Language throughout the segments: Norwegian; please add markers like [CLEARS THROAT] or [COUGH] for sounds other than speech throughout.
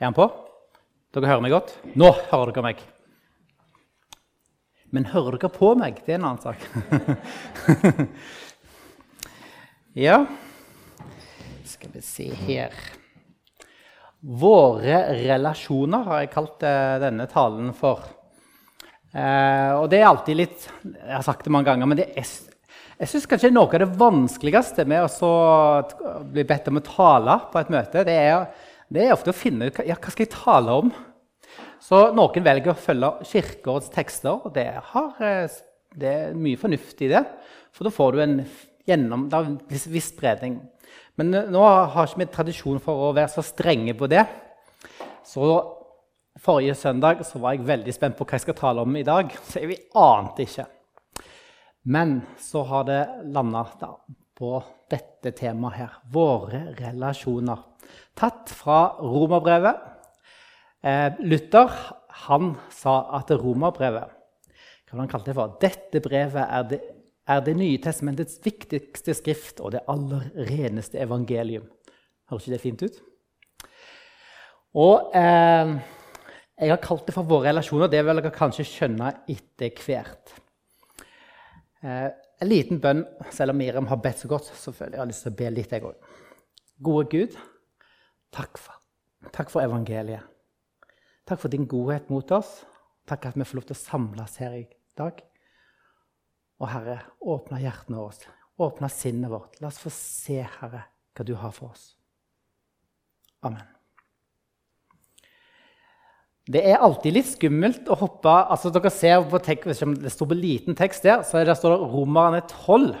Er han på? Dere hører meg godt? Nå hører dere meg. Men hører dere på meg? Det er en annen sak. [LAUGHS] ja Skal vi se her Våre relasjoner har jeg kalt eh, denne talen for. Eh, og det er alltid litt Jeg har sagt det mange ganger, men det er, jeg syns kanskje noe av det vanskeligste med å bli bedt om å tale på et møte, det er, det er ofte å finne ut ja, hva skal jeg tale om. Så noen velger å følge Kirkeårets tekster, og det, har, eh, det, er mye fornuft i det. For da får du en gjennom, en viss spredning. Men nå har ikke vi tradisjon for å være så strenge på det. Så forrige søndag var jeg veldig spent på hva jeg skal tale om i dag. Så jeg ante ikke. Men så har det landa på dette temaet her. Våre relasjoner. Tatt fra romerbrevet. Eh, Luther han sa at romerbrevet hva han kalte det for? Dette brevet er det er Det nye testamentets viktigste skrift og det aller reneste evangelium. Høres ikke det fint ut? Og eh, Jeg har kalt det for våre relasjoner. Det vil dere kanskje skjønne etter hvert. Eh, en liten bønn, selv om Miriam har bedt så godt. selvfølgelig har jeg lyst til å be litt, jeg òg. Gode Gud, takk for, takk for evangeliet. Takk for din godhet mot oss. Takk at vi får lov til å samles her i dag. Og Herre, åpne hjertene våre, åpne sinnet vårt. La oss få se, Herre, hva du har for oss. Amen. Det er alltid litt skummelt å hoppe altså dere ser på tekst, Det står på liten tekst der, så der står det Romerne 12.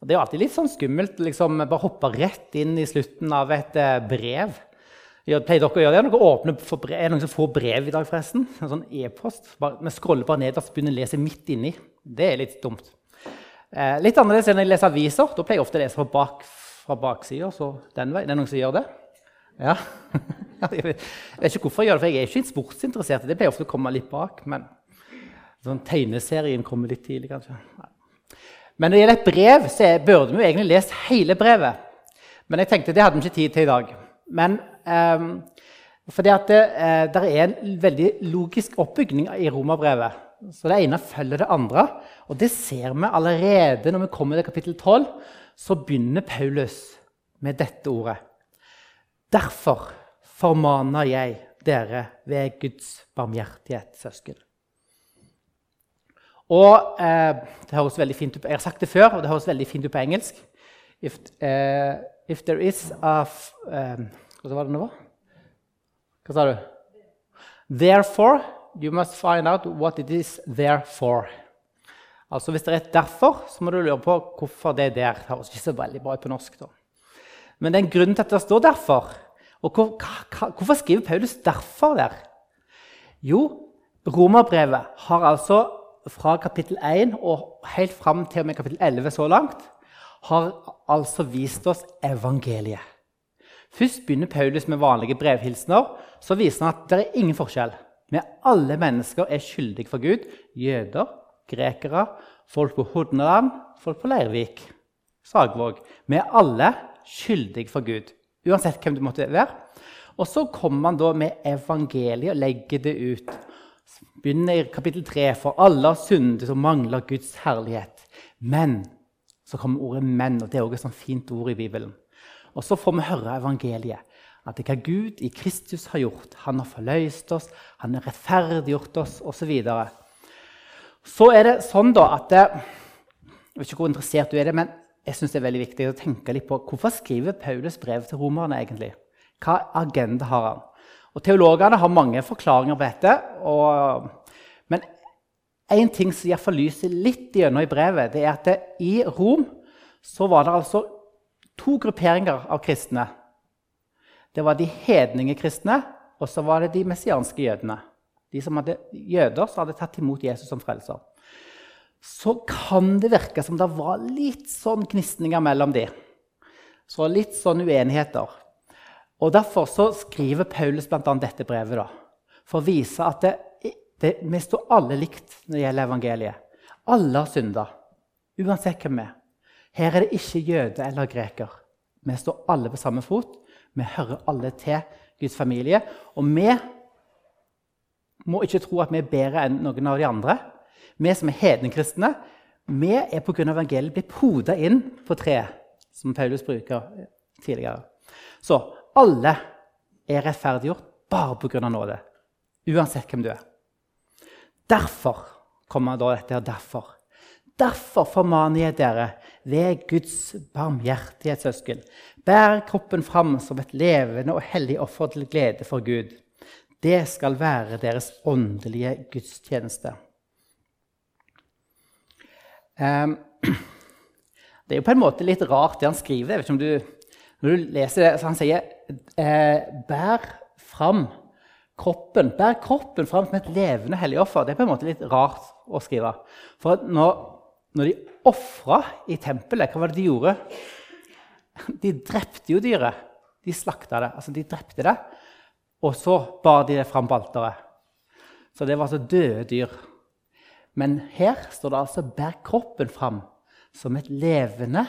Og det er alltid litt sånn skummelt liksom, bare hoppe rett inn i slutten av et eh, brev. Pleier dere å gjøre det? Er det noen som får brev i dag, forresten? En sånn e-post. Vi scroller bare ned og begynner å lese midt inni. Det er litt dumt. Eh, litt annerledes enn når jeg leser aviser. Da pleier jeg ofte å lese fra, bak, fra baksida. Så den vei. Det er noen som gjør det? Ja. [LAUGHS] jeg vet ikke hvorfor jeg gjør det, for jeg er ikke sportsinteressert. Det pleier ofte å komme litt bak. Men sånn tegneserien kommer litt tidlig, kanskje. Men når det gjelder et brev, så burde vi jo egentlig lest hele brevet. Men jeg tenkte det hadde vi ikke tid til i dag. Men um, fordi at det, uh, det, er en veldig logisk oppbygning i romerbrevet. Så det ene følger det andre. Og det ser vi allerede når vi kommer til kapittel 12. Så begynner Paulus med dette ordet. Derfor formaner jeg dere ved Guds barmhjertighet, søsken. Og eh, det høres veldig fint ut, Jeg har sagt det før, og det høres veldig fint ut på engelsk. If, uh, if there is a um, Hva var det nå? Hva sa du? Therefore You must find out what it is there for. Altså Hvis det er et 'derfor', så må du lure på hvorfor det er der. Det høres ikke så veldig bra ut på norsk. da. Men det er en grunn til at det står 'derfor'. Og hvor, hva, Hvorfor skriver Paulus 'derfor' der? Jo, Romerbrevet har altså fra kapittel 1 og helt fram til og med kapittel 11 så langt har altså vist oss evangeliet. Først begynner Paulus med vanlige brevhilsener. Så viser han at det er ingen forskjell. Vi alle mennesker er skyldige for Gud. Jøder, grekere, folk på Hodneland, folk på Leirvik, Sagvåg. Vi er alle skyldige for Gud, uansett hvem du måtte være. Og så kommer han da med evangeliet og legger det ut. Begynner i kapittel 3. For alle har syndet og mangler Guds herlighet. Men så kommer ordet 'men', og det er også et sånt fint ord i Bibelen. Og så får vi høre evangeliet. At det hva Gud i Kristus har gjort. Han har forløst oss, han har rettferdiggjort oss osv. Så, så er det sånn da at Jeg vet ikke hvor interessert du er i det, men jeg synes det er veldig viktig å tenke litt på hvorfor skriver Paulus brev til romerne. egentlig? Hva agenda har han? Og Teologene har mange forklaringer på dette. Og, men én ting som iallfall lyser litt gjennom i brevet, det er at det, i Rom så var det altså to grupperinger av kristne det var de hedninge kristne, og så var det de messianske jødene. De som hadde jøder som hadde tatt imot Jesus som frelser. Så kan det virke som det var litt sånn gnisninger mellom de. Så litt sånn uenigheter. Og Derfor så skriver Paulus bl.a. dette brevet da, for å vise at det, det, vi står alle likt når det gjelder evangeliet. Alle har synda, uansett hvem vi er. Her er det ikke jøde eller greker. Vi står alle på samme fot. Vi hører alle til Guds familie. Og vi må ikke tro at vi er bedre enn noen av de andre. Vi som er hedenkristne, vi er pga. evangeliet blitt poda inn på treet, som Paulus bruker tidligere. Så alle er rettferdiggjort bare pga. nåde, uansett hvem du er. Derfor kommer da dette her derfor. Derfor formaner jeg dere ved Guds barmhjertighetssøsken. Bær kroppen fram som et levende og hellig offer til glede for Gud. Det skal være deres åndelige gudstjeneste. Um, [CLEARS THROAT] det er jo på en måte litt rart, det han skriver. Jeg vet ikke om du, når du leser det, så Han sier eh, 'bær fram kroppen'. Bær kroppen fram som et levende hellig offer. Det er på en måte litt rart å skrive. For når, når de ofra i tempelet, hva var det de gjorde? De drepte jo dyret. De slakta det. Altså, de drepte det. Og så bar de det fram på alteret. Så det var altså døde dyr. Men her står det altså 'bær kroppen fram' som et levende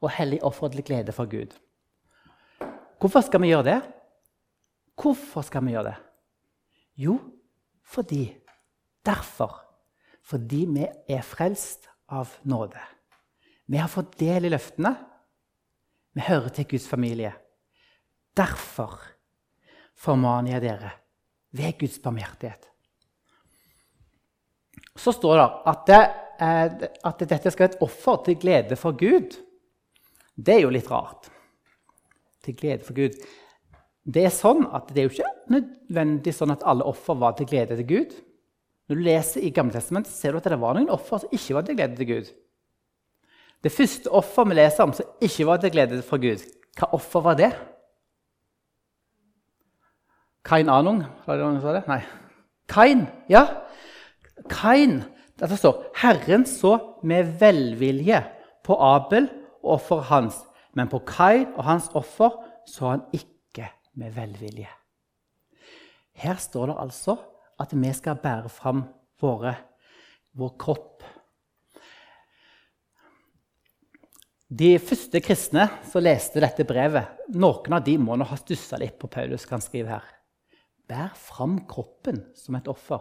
og hellig offer til glede for Gud. Hvorfor skal vi gjøre det? Hvorfor skal vi gjøre det? Jo, fordi Derfor. Fordi vi er frelst av nåde. Vi har fått del i løftene. Vi hører til Guds familie. Derfor formaner jeg dere ved Guds barmhjertighet. Så står det at, det, eh, at dette skal være et offer til glede for Gud. Det er jo litt rart. Til glede for Gud. Det er sånn at det er jo ikke nødvendig sånn at alle offer var til glede til Gud. Når du leser i Gammeltestamentet, ser du at det var noen offer som ikke var til glede til Gud. Det første offer vi leser om som ikke var til glede for Gud, hva offer var det? Kain Anung? Var det noen som sa det? Nei. Kain, ja. Kain. Det står Herren så med velvilje på Abel og offeret hans, men på Kain og hans offer så han ikke med velvilje. Her står det altså at vi skal bære fram våre, vår kropp. De første kristne som leste dette brevet, noen av de må nå ha stussa litt på Paulus. kan skrive her. Bær fram kroppen som et offer.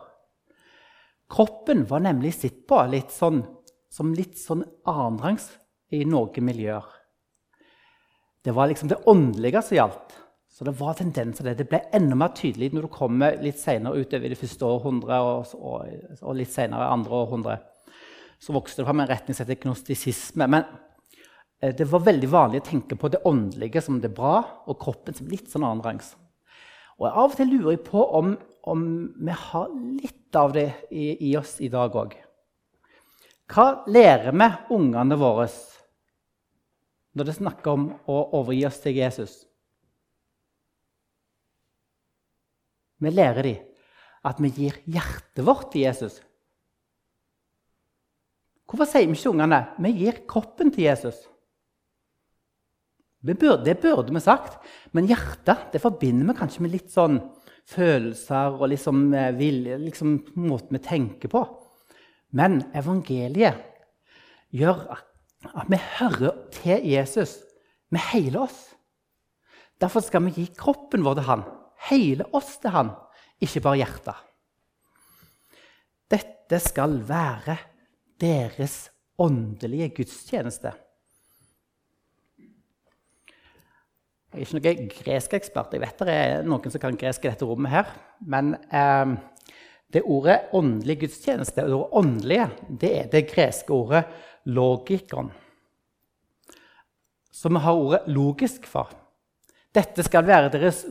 Kroppen var nemlig sett på litt sånn, som litt sånn annenrangs i noen miljøer. Det var liksom det åndelige som gjaldt. Så det var tendenser der. Det ble enda mer tydelig når du kommer litt senere utover det første århundret og, og, litt senere andre århundre. Så vokste det fram en retning som heter gnostisisme. Men eh, det var veldig vanlig å tenke på det åndelige som det bra, og kroppen som litt sånn annenrangs. Og av og til lurer jeg på om, om vi har litt av det i, i oss i dag òg. Hva lærer vi ungene våre når det snakker om å overgi oss til Jesus? Vi lærer dem at vi gir hjertet vårt til Jesus. Hvorfor sier vi ikke ungene vi gir kroppen til Jesus? Det burde, vi sagt, men hjertet det forbinder vi kanskje med litt sånn følelser og liksom, liksom måten vi tenker på. Men evangeliet gjør at vi hører til Jesus med hele oss. Derfor skal vi gi kroppen vår til han, hele oss til han, ikke bare hjertet. Dette skal være deres åndelige gudstjeneste. Jeg er ikke noen gresk ekspert. Jeg vet det er noen som kan gresk i dette rommet. her. Men eh, det ordet 'åndelig gudstjeneste' det ordet 'åndelige' det er det greske ordet 'logikon'. som vi har ordet 'logisk' for. Dette skal være deres,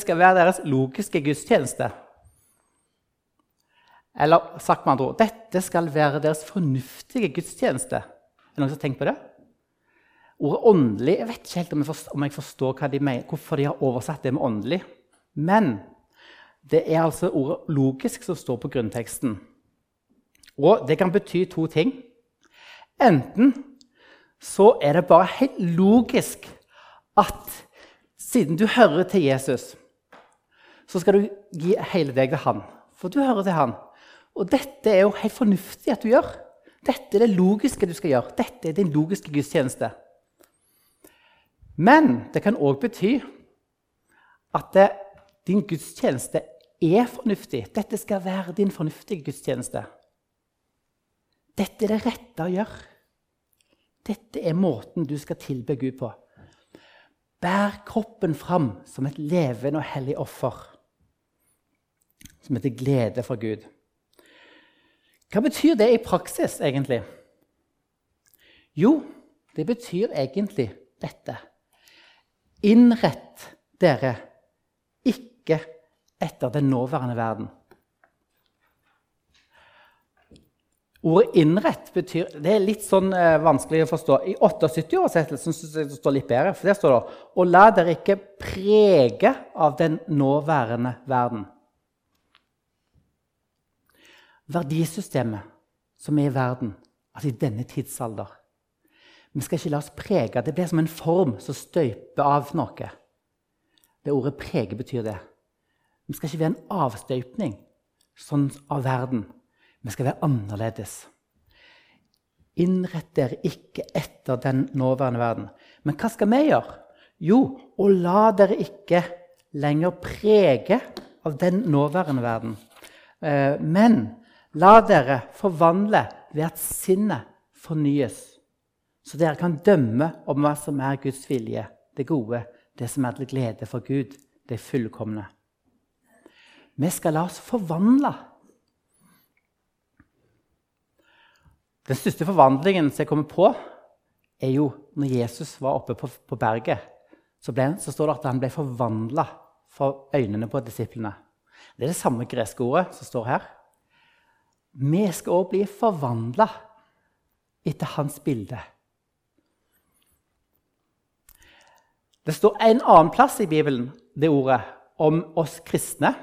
skal være deres logiske gudstjeneste. Eller sagt med andre ord dette skal være deres fornuftige gudstjeneste. Er det noen som har tenkt på det? Ordet 'åndelig' Jeg vet ikke helt om jeg forstår, om jeg forstår de mener, hvorfor de har oversatt det med 'åndelig'. Men det er altså ordet 'logisk' som står på grunnteksten. Og det kan bety to ting. Enten så er det bare helt logisk at siden du hører til Jesus, så skal du gi hele deg til han. For du hører til han. Og dette er jo helt fornuftig at du gjør. Dette er det logiske du skal gjøre. Dette er din logiske gudstjeneste. Men det kan òg bety at det, din gudstjeneste er fornuftig. Dette skal være din fornuftige gudstjeneste. Dette er det rette å gjøre. Dette er måten du skal tilbe Gud på. Bær kroppen fram som et levende og hellig offer, som er glede for Gud. Hva betyr det i praksis, egentlig? Jo, det betyr egentlig dette. Innrett dere ikke etter den nåværende verden. Ordet 'innrett' betyr, det er litt sånn eh, vanskelig å forstå. I 78-oversettelsen syns jeg det står litt bedre. for Der står det 'Og la dere ikke prege av den nåværende verden'. Verdisystemet som er i verden, altså i denne tidsalder Vi skal ikke la oss prege. Det blir som en form som støyper av noe. Det ordet 'prege' betyr det. Vi skal ikke være en avstøypning sånn av verden. Vi skal være annerledes. Innrett dere ikke etter den nåværende verden. Men hva skal vi gjøre? Jo, å la dere ikke lenger prege av den nåværende verden. Eh, men la dere forvandle ved at sinnet fornyes, så dere kan dømme om hva som er Guds vilje, det gode, det som er til glede for Gud, det fullkomne. Vi skal la oss forvandle Den største forvandlingen som jeg kommer på, er jo når Jesus var oppe på, på berget. Så, ble, så, står det at han ble forvandla for øynene på disiplene. Det er det samme greske ordet som står her. Vi skal òg bli forvandla etter hans bilde. Det står en annen plass i Bibelen det ordet om oss kristne.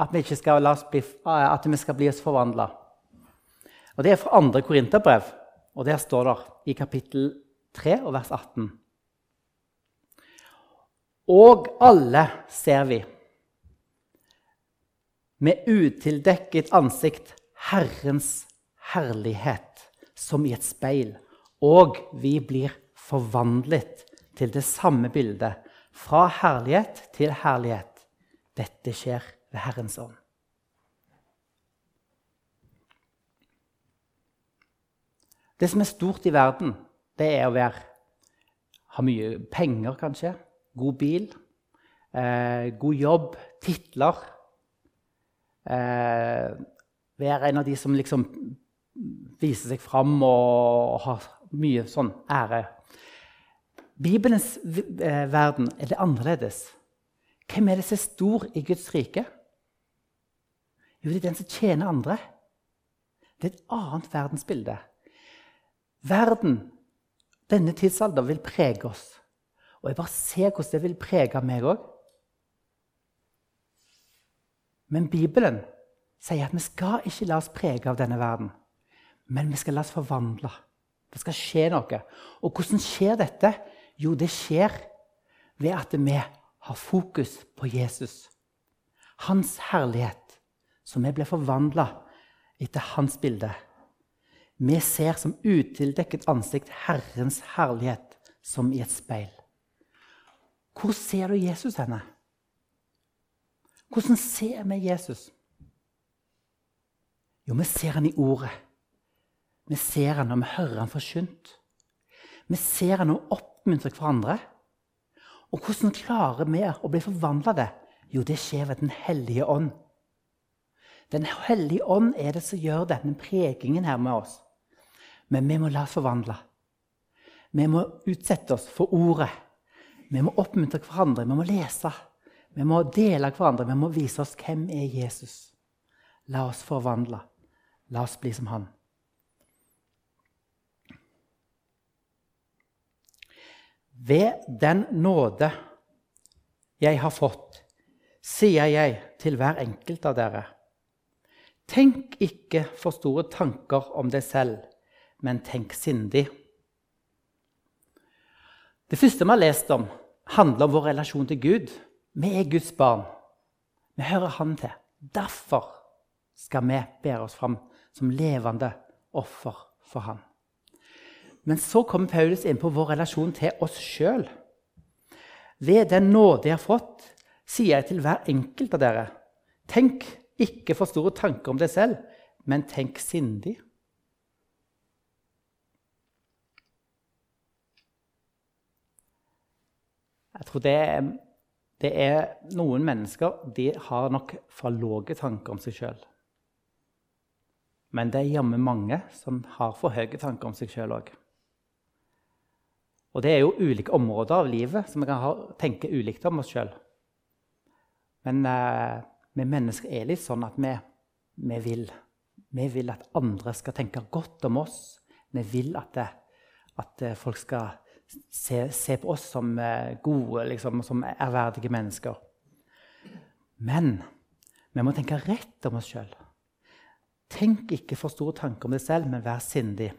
At vi, skal, bli, at vi skal bli oss forvandla. Og Det er fra 2. Korinterbrev, og der står det i kapittel 3 og vers 18. Og alle ser vi med utildekket ansikt Herrens herlighet som i et speil, og vi blir forvandlet til det samme bildet, fra herlighet til herlighet. Dette skjer ved Herrens ånd. Det som er stort i verden, det er å være, ha mye penger, kanskje. God bil. Eh, god jobb. Titler. Eh, være en av de som liksom viser seg fram og har mye sånn ære. Bibelens eh, verden er det annerledes. Hvem er det som er stor i Guds rike? Jo, det er den som tjener andre. Det er et annet verdensbilde. Verden, denne tidsalder, vil prege oss. Og jeg bare ser hvordan det vil prege meg òg. Men Bibelen sier at vi skal ikke la oss prege av denne verden. Men vi skal la oss forvandle. Det skal skje noe. Og hvordan skjer dette? Jo, det skjer ved at vi har fokus på Jesus. Hans herlighet, så vi blir forvandla etter hans bilde. Vi ser som utildekket ansikt Herrens herlighet som i et speil. Hvor ser du Jesus henne? Hvordan ser vi Jesus? Jo, vi ser han i Ordet. Vi ser han når vi hører han forkynt. Vi ser han vi oppmuntrer hverandre. Og hvordan klarer vi å bli forvandla det? Jo, det skjer ved Den hellige ånd. Den hellige ånd er det som gjør denne prekingen her med oss. Men vi må la oss forvandle. Vi må utsette oss for ordet. Vi må oppmuntre hverandre. Vi må lese. Vi må dele hverandre. Vi må vise oss hvem er Jesus. La oss forvandle. La oss bli som han. Ved den nåde jeg har fått, sier jeg til hver enkelt av dere. Tenk ikke for store tanker om deg selv men tenk sindig. Det første vi har lest om, handler om vår relasjon til Gud. Vi er Guds barn. Vi hører Han til. Derfor skal vi bære oss fram som levende offer for Han. Men så kommer Paulus inn på vår relasjon til oss sjøl. Ved den nåde jeg har fått, sier jeg til hver enkelt av dere, tenk ikke for store tanker om deg selv, men tenk sindig. Jeg tror det det er Noen mennesker de har nok for lave tanker om seg sjøl. Men det er jammen mange som har for høye tanker om seg sjøl òg. Og det er jo ulike områder av livet som vi kan ha, tenke ulikt om oss sjøl. Men eh, vi mennesker er litt sånn at vi, vi, vil, vi, vil, at andre skal tenke godt om oss. Vi vil at, det, at folk skal se, se, på oss som eh, gode, liksom, som ærverdige mennesker. Men vi må tenke rett om oss sjøl. Tenk ikke for store tanker om deg selv, men vær sindig.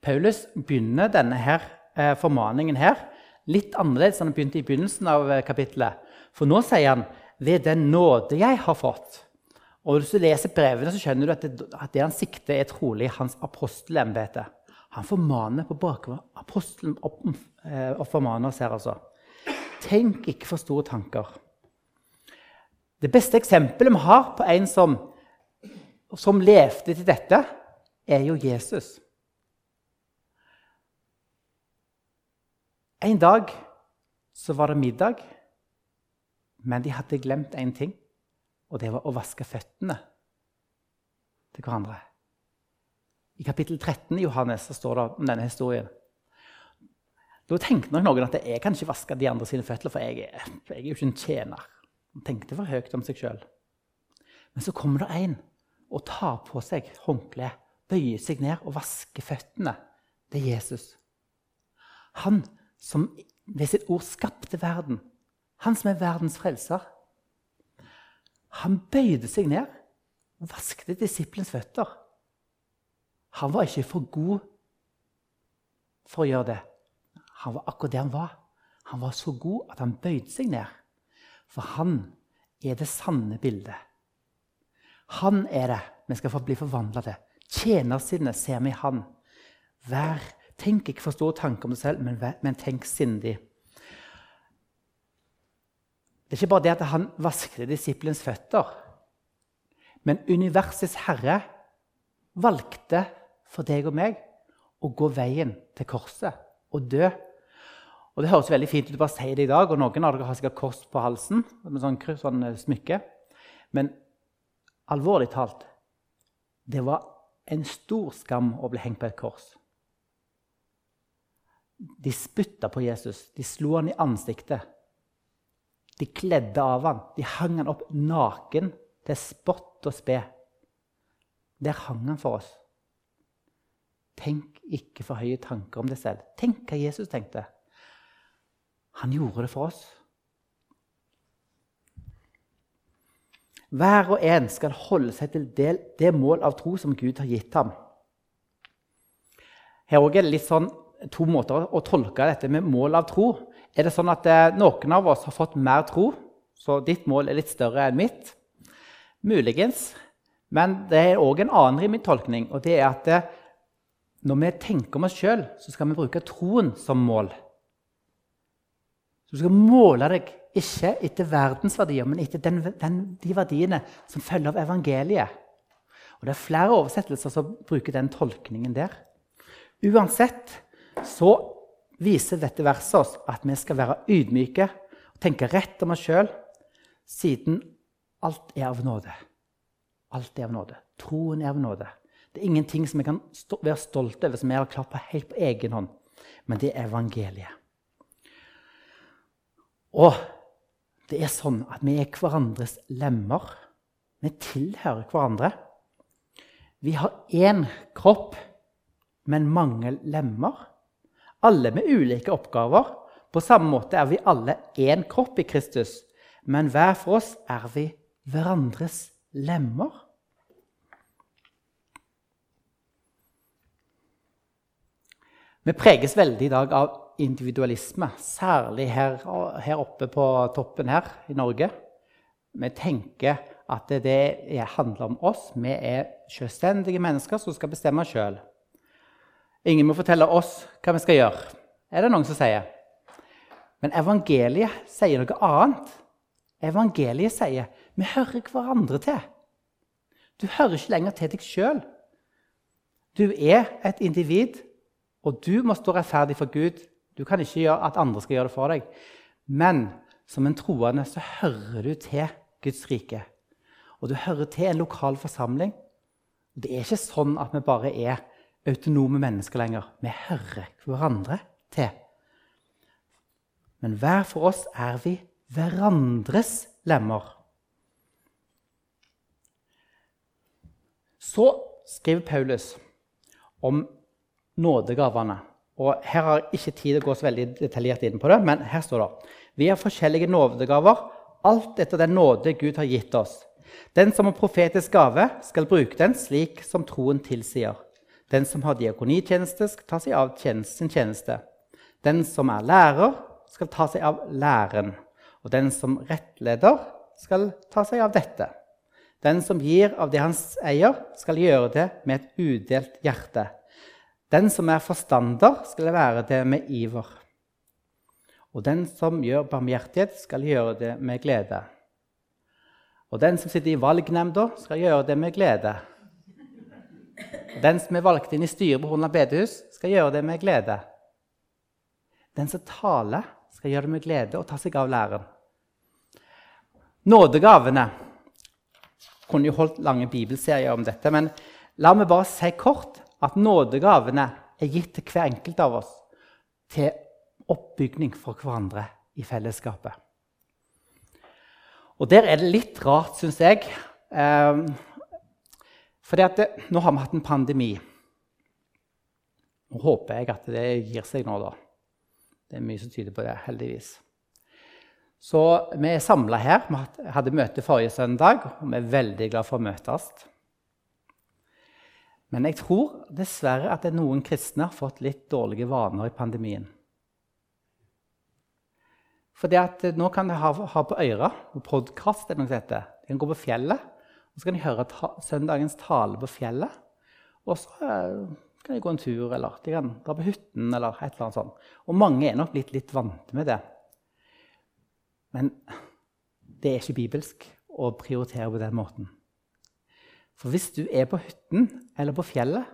Paulus begynner denne her, eh, formaningen her litt annerledes enn han begynte i begynnelsen av eh, kapittelet. For nå sier han 'ved den nåde jeg har fått'. Og Hvis du leser brevene, så skjønner du at det, at det han sikter, er trolig hans apostelembete. Han formaner på bakgrunn apostelen opp, eh, formaner oss her, altså. Tenk ikke for store tanker. Det beste eksempelet vi har på en som som levde til dette, er jo Jesus. En dag så var det middag, men de hadde glemt én ting. Og det var å vaske føttene til hverandre. I kapittel 13 i Johannes så står det om denne historien. Da tenkte nok noen at jeg kan ikke vaske de andre sine føtter, for jeg er, jeg er jo ikke en tjener. Han tenkte for høyt om seg sjøl. Men så kommer det en og tar på seg håndkleet, bøyer seg ned og vasker føttene. Det er Jesus. Han som ved sitt ord skapte verden. Han som er verdens frelser. Han bøyde seg ned og vaskte disiplens føtter. Han var ikke for god for å gjøre det. Han var akkurat det han var. Han var så god at han bøyde seg ned. For han er det sanne bildet. Han er det vi skal få bli forvandla til. Tjenersinnet ser vi i Han. Vær, tenk ikke for store tanker om deg selv, men, men, tenk sindig. Det er ikke bare det at han vasket disiplens føtter. Men universets herre valgte for deg og meg å gå veien til korset og dø. Og Det høres veldig fint ut å bare si det i dag, og noen av dere har sikkert kors på halsen. med sånn, sånn smykke. Men alvorlig talt det var en stor skam å bli hengt på et kors. De spytta på Jesus, de slo han i ansiktet. De kledde av han, de hang han opp naken til spott og spe. Der hang han for oss. Tenk ikke for høye tanker om deg selv. Tenk hva Jesus tenkte. Han gjorde det for oss. Hver og en skal holde seg til det, det mål av tro som Gud har gitt ham. Her er det litt sånn, to måter å tolke dette med mål av tro. Er det sånn at eh, noen av oss har fått mer tro, så ditt mål er litt større enn mitt? Muligens. Men det er òg en annen rimelig og det er at det, når vi tenker om oss sjøl, så skal vi bruke troen som mål. Så du skal måle deg ikke etter verdens verdier, men etter den, den, de verdiene som følger av evangeliet. Og Det er flere oversettelser som bruker den tolkningen der. Uansett så viser dette verset oss at vi skal være ydmyke og tenke rett om oss sjøl, siden alt er av nåde. Alt er av nåde. Troen er av nåde. Det er ingenting som vi kan være stolt over, som vi har klart på helt på egen hånd. Men det er evangeliet. Og det er sånn at vi er hverandres lemmer. Vi tilhører hverandre. Vi har én kropp, men mange lemmer. Alle med ulike oppgaver. På samme måte er vi alle én kropp i Kristus, men hver for oss er vi hverandres lemmer. Vi preges veldig i dag av individualisme, særlig her, her, oppe på toppen her i Norge. Vi tenker at det, det handler om oss. Vi er selvstendige mennesker som skal bestemme sjøl. Ingen må fortelle oss hva vi skal gjøre, er det noen som sier. Men evangeliet sier noe annet. Evangeliet sier vi hører hverandre til. Du hører ikke lenger til deg sjøl. Du er et individ, og du må stå rettferdig for Gud. Du kan ikke gjøre at andre skal gjøre det for deg. Men som en troende så hører du til Guds rike. Og du hører til en lokal forsamling. Det er ikke sånn at vi bare er autonome mennesker lenger. Vi hører hverandre til. Men hver for oss er vi hverandres lemmer. Så skriver Paulus om nådegavene. Og Her har jeg ikke tid til å gå så veldig detaljert inn på det, men her står det Vi har forskjellige nådegaver, alt etter den nåde Gud har gitt oss. Den som har profetisk gave, skal bruke den slik som troen tilsier. Den som har diakonitjeneste, skal ta seg av sin tjeneste. Den som er lærer, skal ta seg av læren. Og den som rettleder, skal ta seg av dette. Den som gir av det han eier, skal gjøre det med et udelt hjerte. Den som er forstander, skal være det med iver. Og den som gjør barmhjertighet, skal gjøre det med glede. Og den som sitter i valgnemnda, skal gjøre det med glede. Den som er valgt inn i styret på Hornland bedehus, skal gjøre det med glede. Den som taler, skal gjøre det med glede og ta seg av læren. Nådegavene kunne jo holdt lange bibelserier om dette, men la meg bare si kort at nådegavene er gitt til hver enkelt av oss til oppbygning for hverandre i fellesskapet. Og der er det litt rart, syns jeg. Eh, det, nå har vi hatt en pandemi. Nå håper jeg at det gir seg nå, da. Det er mye som tyder på det, heldigvis. Så vi er samla her. Vi hadde møte forrige søndag, og vi er veldig glad for å møtes. Men jeg tror dessverre at noen kristne har fått litt dårlige vaner i pandemien. For nå kan de ha, ha på øra på podkast eller noe sånt. De kan gå på fjellet, og så kan de høre ta, søndagens tale på fjellet. Og så uh, kan de gå en tur, eller de kan dra på hytten, eller et eller annet sånt. Og mange er nok blitt litt vante med det. Men det er ikke bibelsk å prioritere på den måten. For hvis du er på hytten eller på fjellet,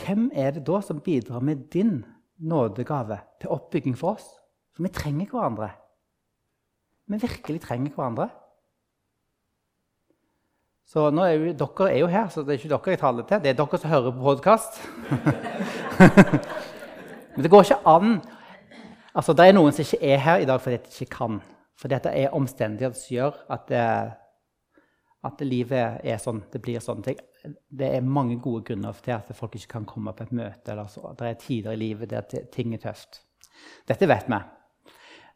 hvem er det da som bidrar med din nådegave til oppbygging for oss? For vi trenger hverandre. Vi virkelig trenger hverandre. Så nå er jo, Dere er jo her, så det er ikke dere jeg taler til. Det er dere som hører på podkast. [LAUGHS] Men det går ikke an Altså, Det er noen som ikke er her i dag fordi de ikke kan. For dette er omstendigheter som gjør at, det, at livet er sånn. Det blir sånn. Det, er mange gode grunner til at folk ikke kan komme på et møte. eller så. Det er tider i livet der ting er tøft. Dette vet vi.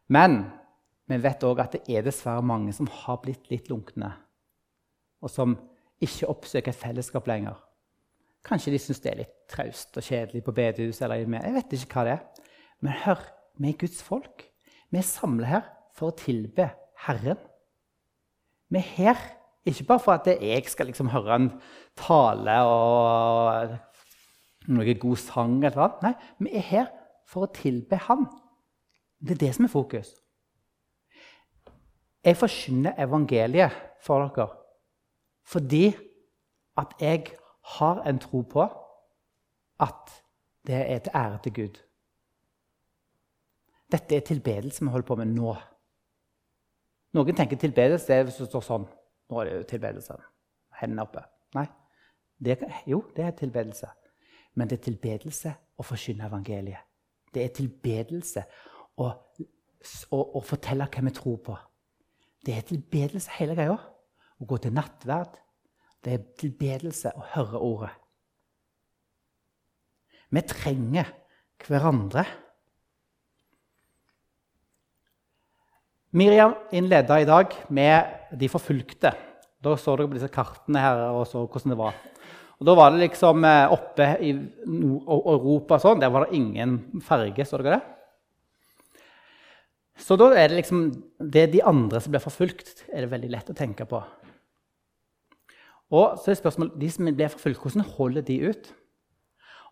Men vi vet òg at det er dessverre mange som har blitt litt lunkne, og som ikke oppsøker et fellesskap lenger. Kanskje de syns det er litt traust og kjedelig på bedehuset. eller Jeg vet ikke hva det er. Men hør, vi er Guds folk. Vi er samla her for å tilbe Herren. Vi er her ikke bare for at jeg skal liksom høre en tale og noe god sang. eller hva. Nei, vi er her for å tilbe Han. Det er det som er fokus. Jeg forkynner evangeliet for dere fordi at jeg har en tro på at det er til ære til Gud. Dette er tilbedelse vi holder på med nå. Noen tenker tilbedelse det er hvis du står sånn. Nå er det jo tilbedelse. Hendene oppe. Nei. Det, jo, det er tilbedelse. Men det er tilbedelse å forkynne evangeliet. Det er tilbedelse å, å, å fortelle hva vi tror på. Det er tilbedelse hele greia. Å gå til nattverd. Det er tilbedelse å høre ordet. Vi trenger hverandre. Miriam innleda i dag med de forfulgte. Da så dere på disse kartene her og så hvordan det var. Og Da var det liksom eh, oppe i Europa sånn, der var det ingen ferge. Så dere det? Så da er det liksom det de andre som blir forfulgt, er det veldig lett å tenke på. Og så er spørsmålet, De som blir forfulgt, hvordan holder de ut?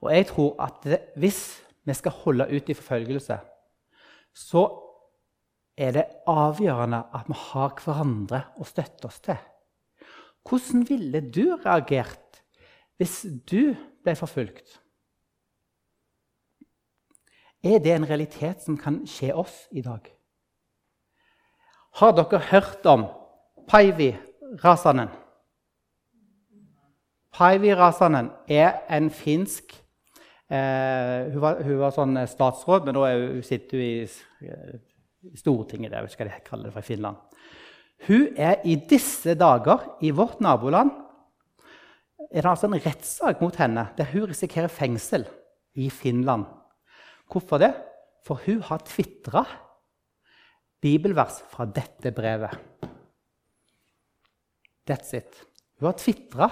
Og jeg tror at det, hvis vi skal holde ut i forfølgelse, så er det avgjørende at vi har hverandre å støtte oss til. Hvordan ville du reagert hvis du ble forfulgt? Er det en realitet som kan skje oss i dag? Har dere hørt om Paivi Rasanen? Paivi Rasanen er en finsk eh, hun, var, hun, var, sånn statsråd, men nå sitter hun i, i Stortinget. der, skal de kalle det for i Finland. Hun er i disse dager i vårt naboland er det altså en rettssak mot henne der hun risikerer fengsel i Finland. Hvorfor det? For hun har tvitra bibelvers fra dette brevet. That's it. Hun har tvitra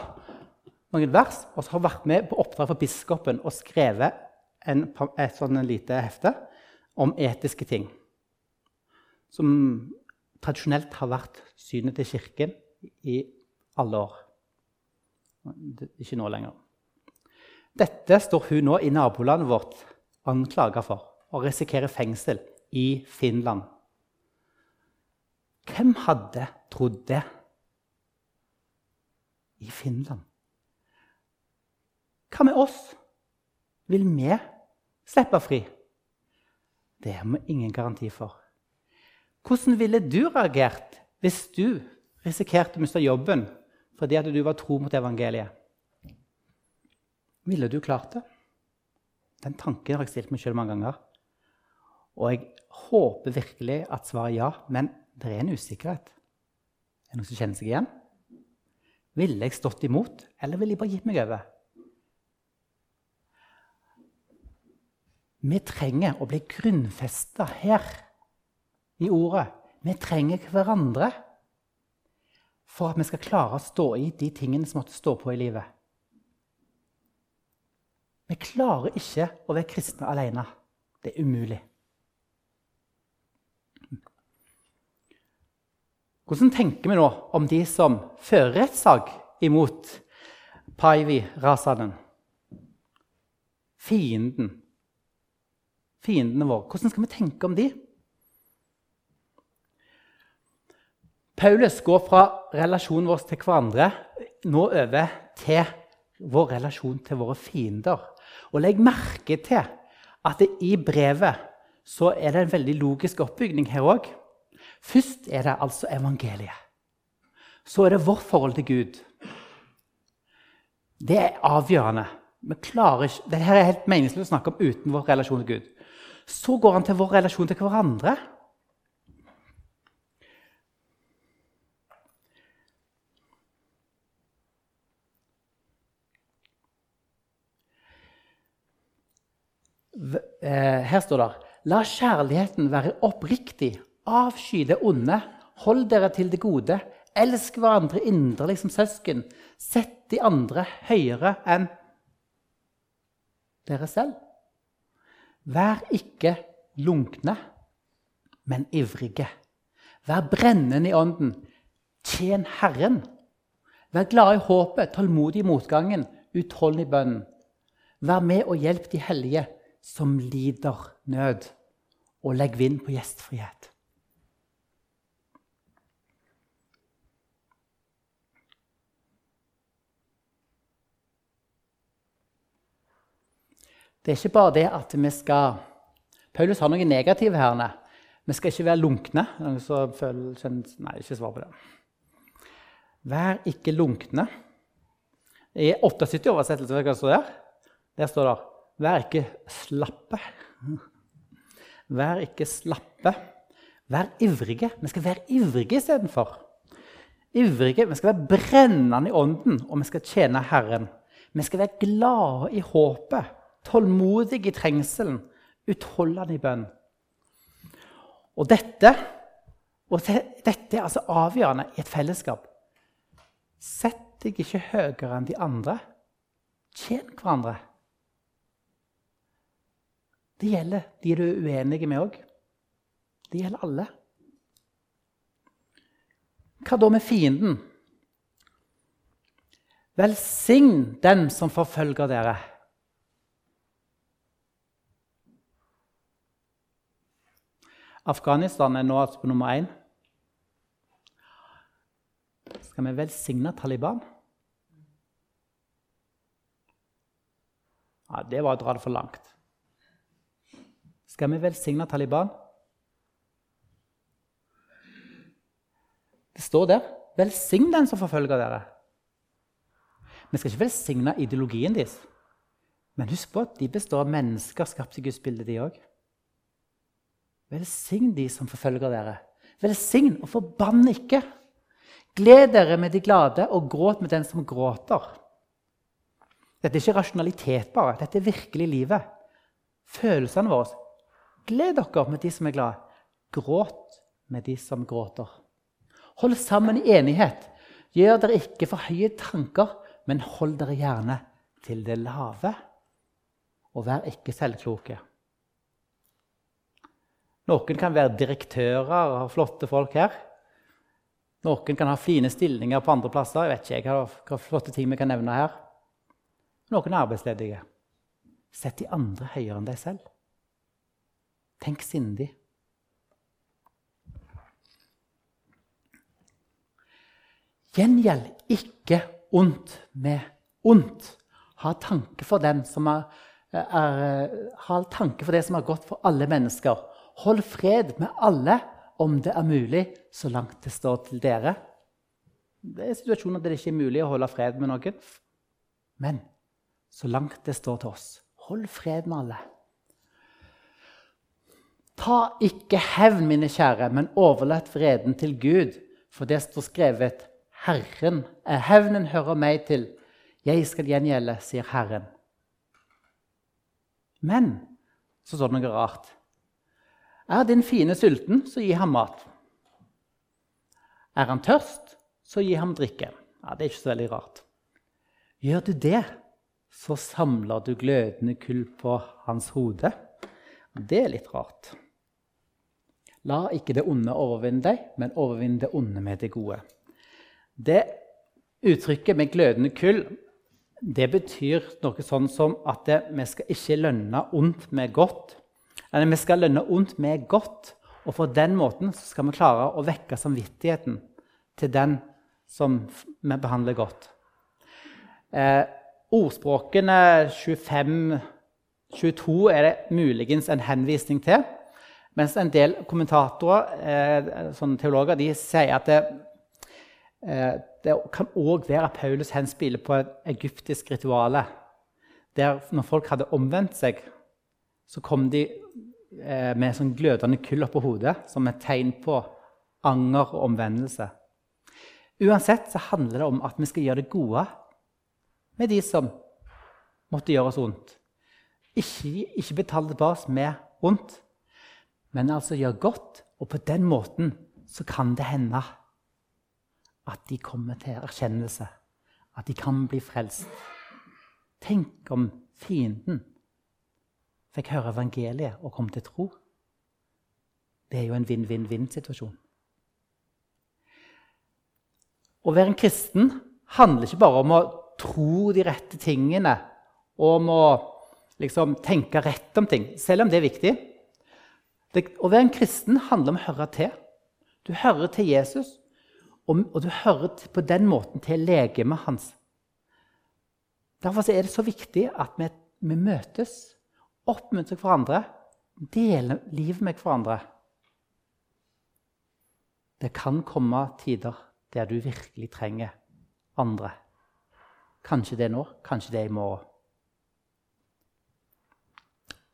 noen vers og så har vært med på oppdrag for biskopen og skrevet en, et sånn lite hefte om etiske ting. Som tradisjonelt har vært synet til Kirken i alle år. Ikke nå lenger. Dette står hun nå i nabolandet vårt anklaga for og risikerer fengsel i Finland. Hvem hadde trodd det? I Finland. Hva med oss? Vil vi slippe fri? Det har vi ingen garanti for. Hvordan ville du reagert hvis du risikerte å miste jobben fordi at du var tro mot evangeliet? Ville du klart det? Den tanken har jeg stilt meg sjøl mange ganger. Og jeg håper virkelig at svaret er ja, men det er en usikkerhet. Er det noen som kjenner seg igjen? Ville jeg stått imot, eller ville jeg bare gitt meg over? Vi trenger å bli grunnfesta her i ordet. Vi trenger hverandre for at vi skal klare å stå i de tingene som måtte stå på i livet. Vi klarer ikke å være kristne alene. Det er umulig. Hvordan tenker vi nå om de som fører rettssak imot Paivi Rasanen? Fienden. Fiendene våre. Hvordan skal vi tenke om de? Paulus går fra relasjonen vår til hverandre nå over til vår relasjon til våre fiender. Og legg merke til at i brevet så er det en veldig logisk oppbygning her òg. Først er det altså evangeliet. Så er det vårt forhold til Gud. Det er avgjørende. Vi klarer ikke, Dette er helt meningsløst å snakke om uten vår relasjon til Gud. Så går han til vår relasjon til hverandre. Eh, her står det La kjærligheten være oppriktig. Avsky det onde. Hold dere til det gode. Elsk hverandre inderlig som søsken. Sett de andre høyere enn dere selv. Vær ikke lunkne, men ivrige. Vær brennende i ånden. Tjen Herren. Vær glad i håpet, tålmodig i motgangen, utholdende i bønnen. Vær med og hjelp de hellige som lider nød, og legg vind på gjestfrihet. Det er ikke bare det at vi skal Paulus har noe negativt her. Vi skal ikke være lunkne. Nei, ikke svar på det. Vær ikke lunkne. I 78-oversettelse, hva står der? Der står det Vær ikke slappe. Vær ikke slappe. Vær ivrige. Vi skal være ivrige istedenfor. Ivrige. Vi skal være brennende i ånden, og vi skal tjene Herren. Vi skal være glade i håpet, tålmodige i trengselen, utholdende i bønn. Og dette, og dette er altså avgjørende i et fellesskap. Sett deg ikke høyere enn de andre. Tjen hverandre. Det gjelder de du er uenige med òg. Det gjelder alle. Hva da med fienden? Velsign den som forfølger dere. Afghanistan er nå altså på nummer én. Skal vi velsigne Taliban? Ja, Det var å dra det for langt. Skal vi velsigne Taliban? Det står der. Velsign den som forfølger dere. Vi skal ikke velsigne ideologien deres. Men husk på at de består av mennesker skapt i Guds bilde, de òg. Velsign de som forfølger dere. Velsign og forbann ikke. Gled dere med de glade, og gråt med den som gråter. Dette er ikke rasjonalitet, bare. Dette er virkelig livet. Følelsene våre. Gled dere med de som er glade. Gråt med de som gråter. Hold sammen i enighet. Gjør dere ikke for høye tanker, men hold dere gjerne til det lave. Og vær ikke selvkloke. Noen kan være direktører og flotte folk her. Noen kan ha fine stillinger på andre plasser. Jeg vet ikke hva, hva flotte ting vi kan nevne her. Noen er arbeidsledige. Sett de andre høyere enn deg selv. Tenk sindig. Gjengjeld ikke ondt med ondt. Ha tanke for den som er, er, ha tanke for det som er godt for alle mennesker. Hold fred med alle om det er mulig, så langt det står til dere. Det er situasjoner der det ikke er mulig å holde fred med noen. Men så langt det står til oss, hold fred med alle. Ta ikke hevn, mine kjære, men overlat vreden til Gud, for det står skrevet Herren, er Hevnen hører meg til. Jeg skal gjengjelde, sier Herren. Men så står det noe rart. Er din fiende sulten, så gi ham mat. Er han tørst, så gi ham drikke. Ja, Det er ikke så veldig rart. Gjør du det, så samler du glødende kull på hans hode. Det er litt rart. La ikke det onde overvinne deg, men overvinne det onde med det gode. Det uttrykket med glødende kull det betyr noe sånn som at det, vi skal ikke lønne ondt med godt. Eller vi skal lønne ondt med godt, og på den måten skal vi klare å vekke samvittigheten til den som vi behandler godt. Eh, ordspråkene 25-22 er det muligens en henvisning til. Mens en del kommentatorer, eh, sånne teologer, de sier at det, Eh, det kan òg være at Paulus henspiller på et egyptisk ritual. Der når folk hadde omvendt seg, så kom de eh, med sånn glødende kull oppå hodet som et tegn på anger og omvendelse. Uansett så handler det om at vi skal gjøre det gode med de som måtte gjøre oss vondt. Ikke, ikke betale tilbake med vondt, men altså gjør godt. Og på den måten så kan det hende at de kommer til erkjennelse, at de kan bli frelst. Tenk om fienden fikk høre evangeliet og kom til tro. Det er jo en vinn-vinn-vinn-situasjon. Å være en kristen handler ikke bare om å tro de rette tingene og om å liksom, tenke rett om ting, selv om det er viktig. Det, å være en kristen handler om å høre til. Du hører til Jesus, og, og du hører på den måten til legemet hans. Derfor er det så viktig at vi, vi møtes, oppmuntrer hverandre, deler livet med hverandre. Det kan komme tider der du virkelig trenger andre. Kanskje det er nå, kanskje det er i morgen.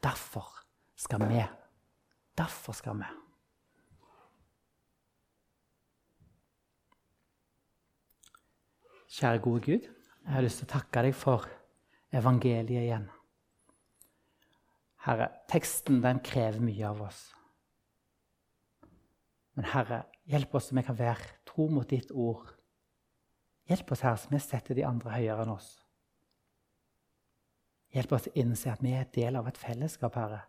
Derfor skal vi. Derfor skal vi. Kjære gode Gud, jeg har lyst til å takke deg for evangeliet igjen. Herre, teksten den krever mye av oss. Men Herre, hjelp oss så vi kan være tro mot ditt ord. Hjelp oss, Herre, så vi setter de andre høyere enn oss. Hjelp oss å innse at vi er del av et fellesskap, Herre.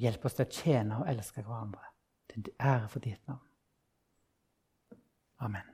Hjelp oss til å tjene og elske hverandre. Til ære for ditt navn. Amen.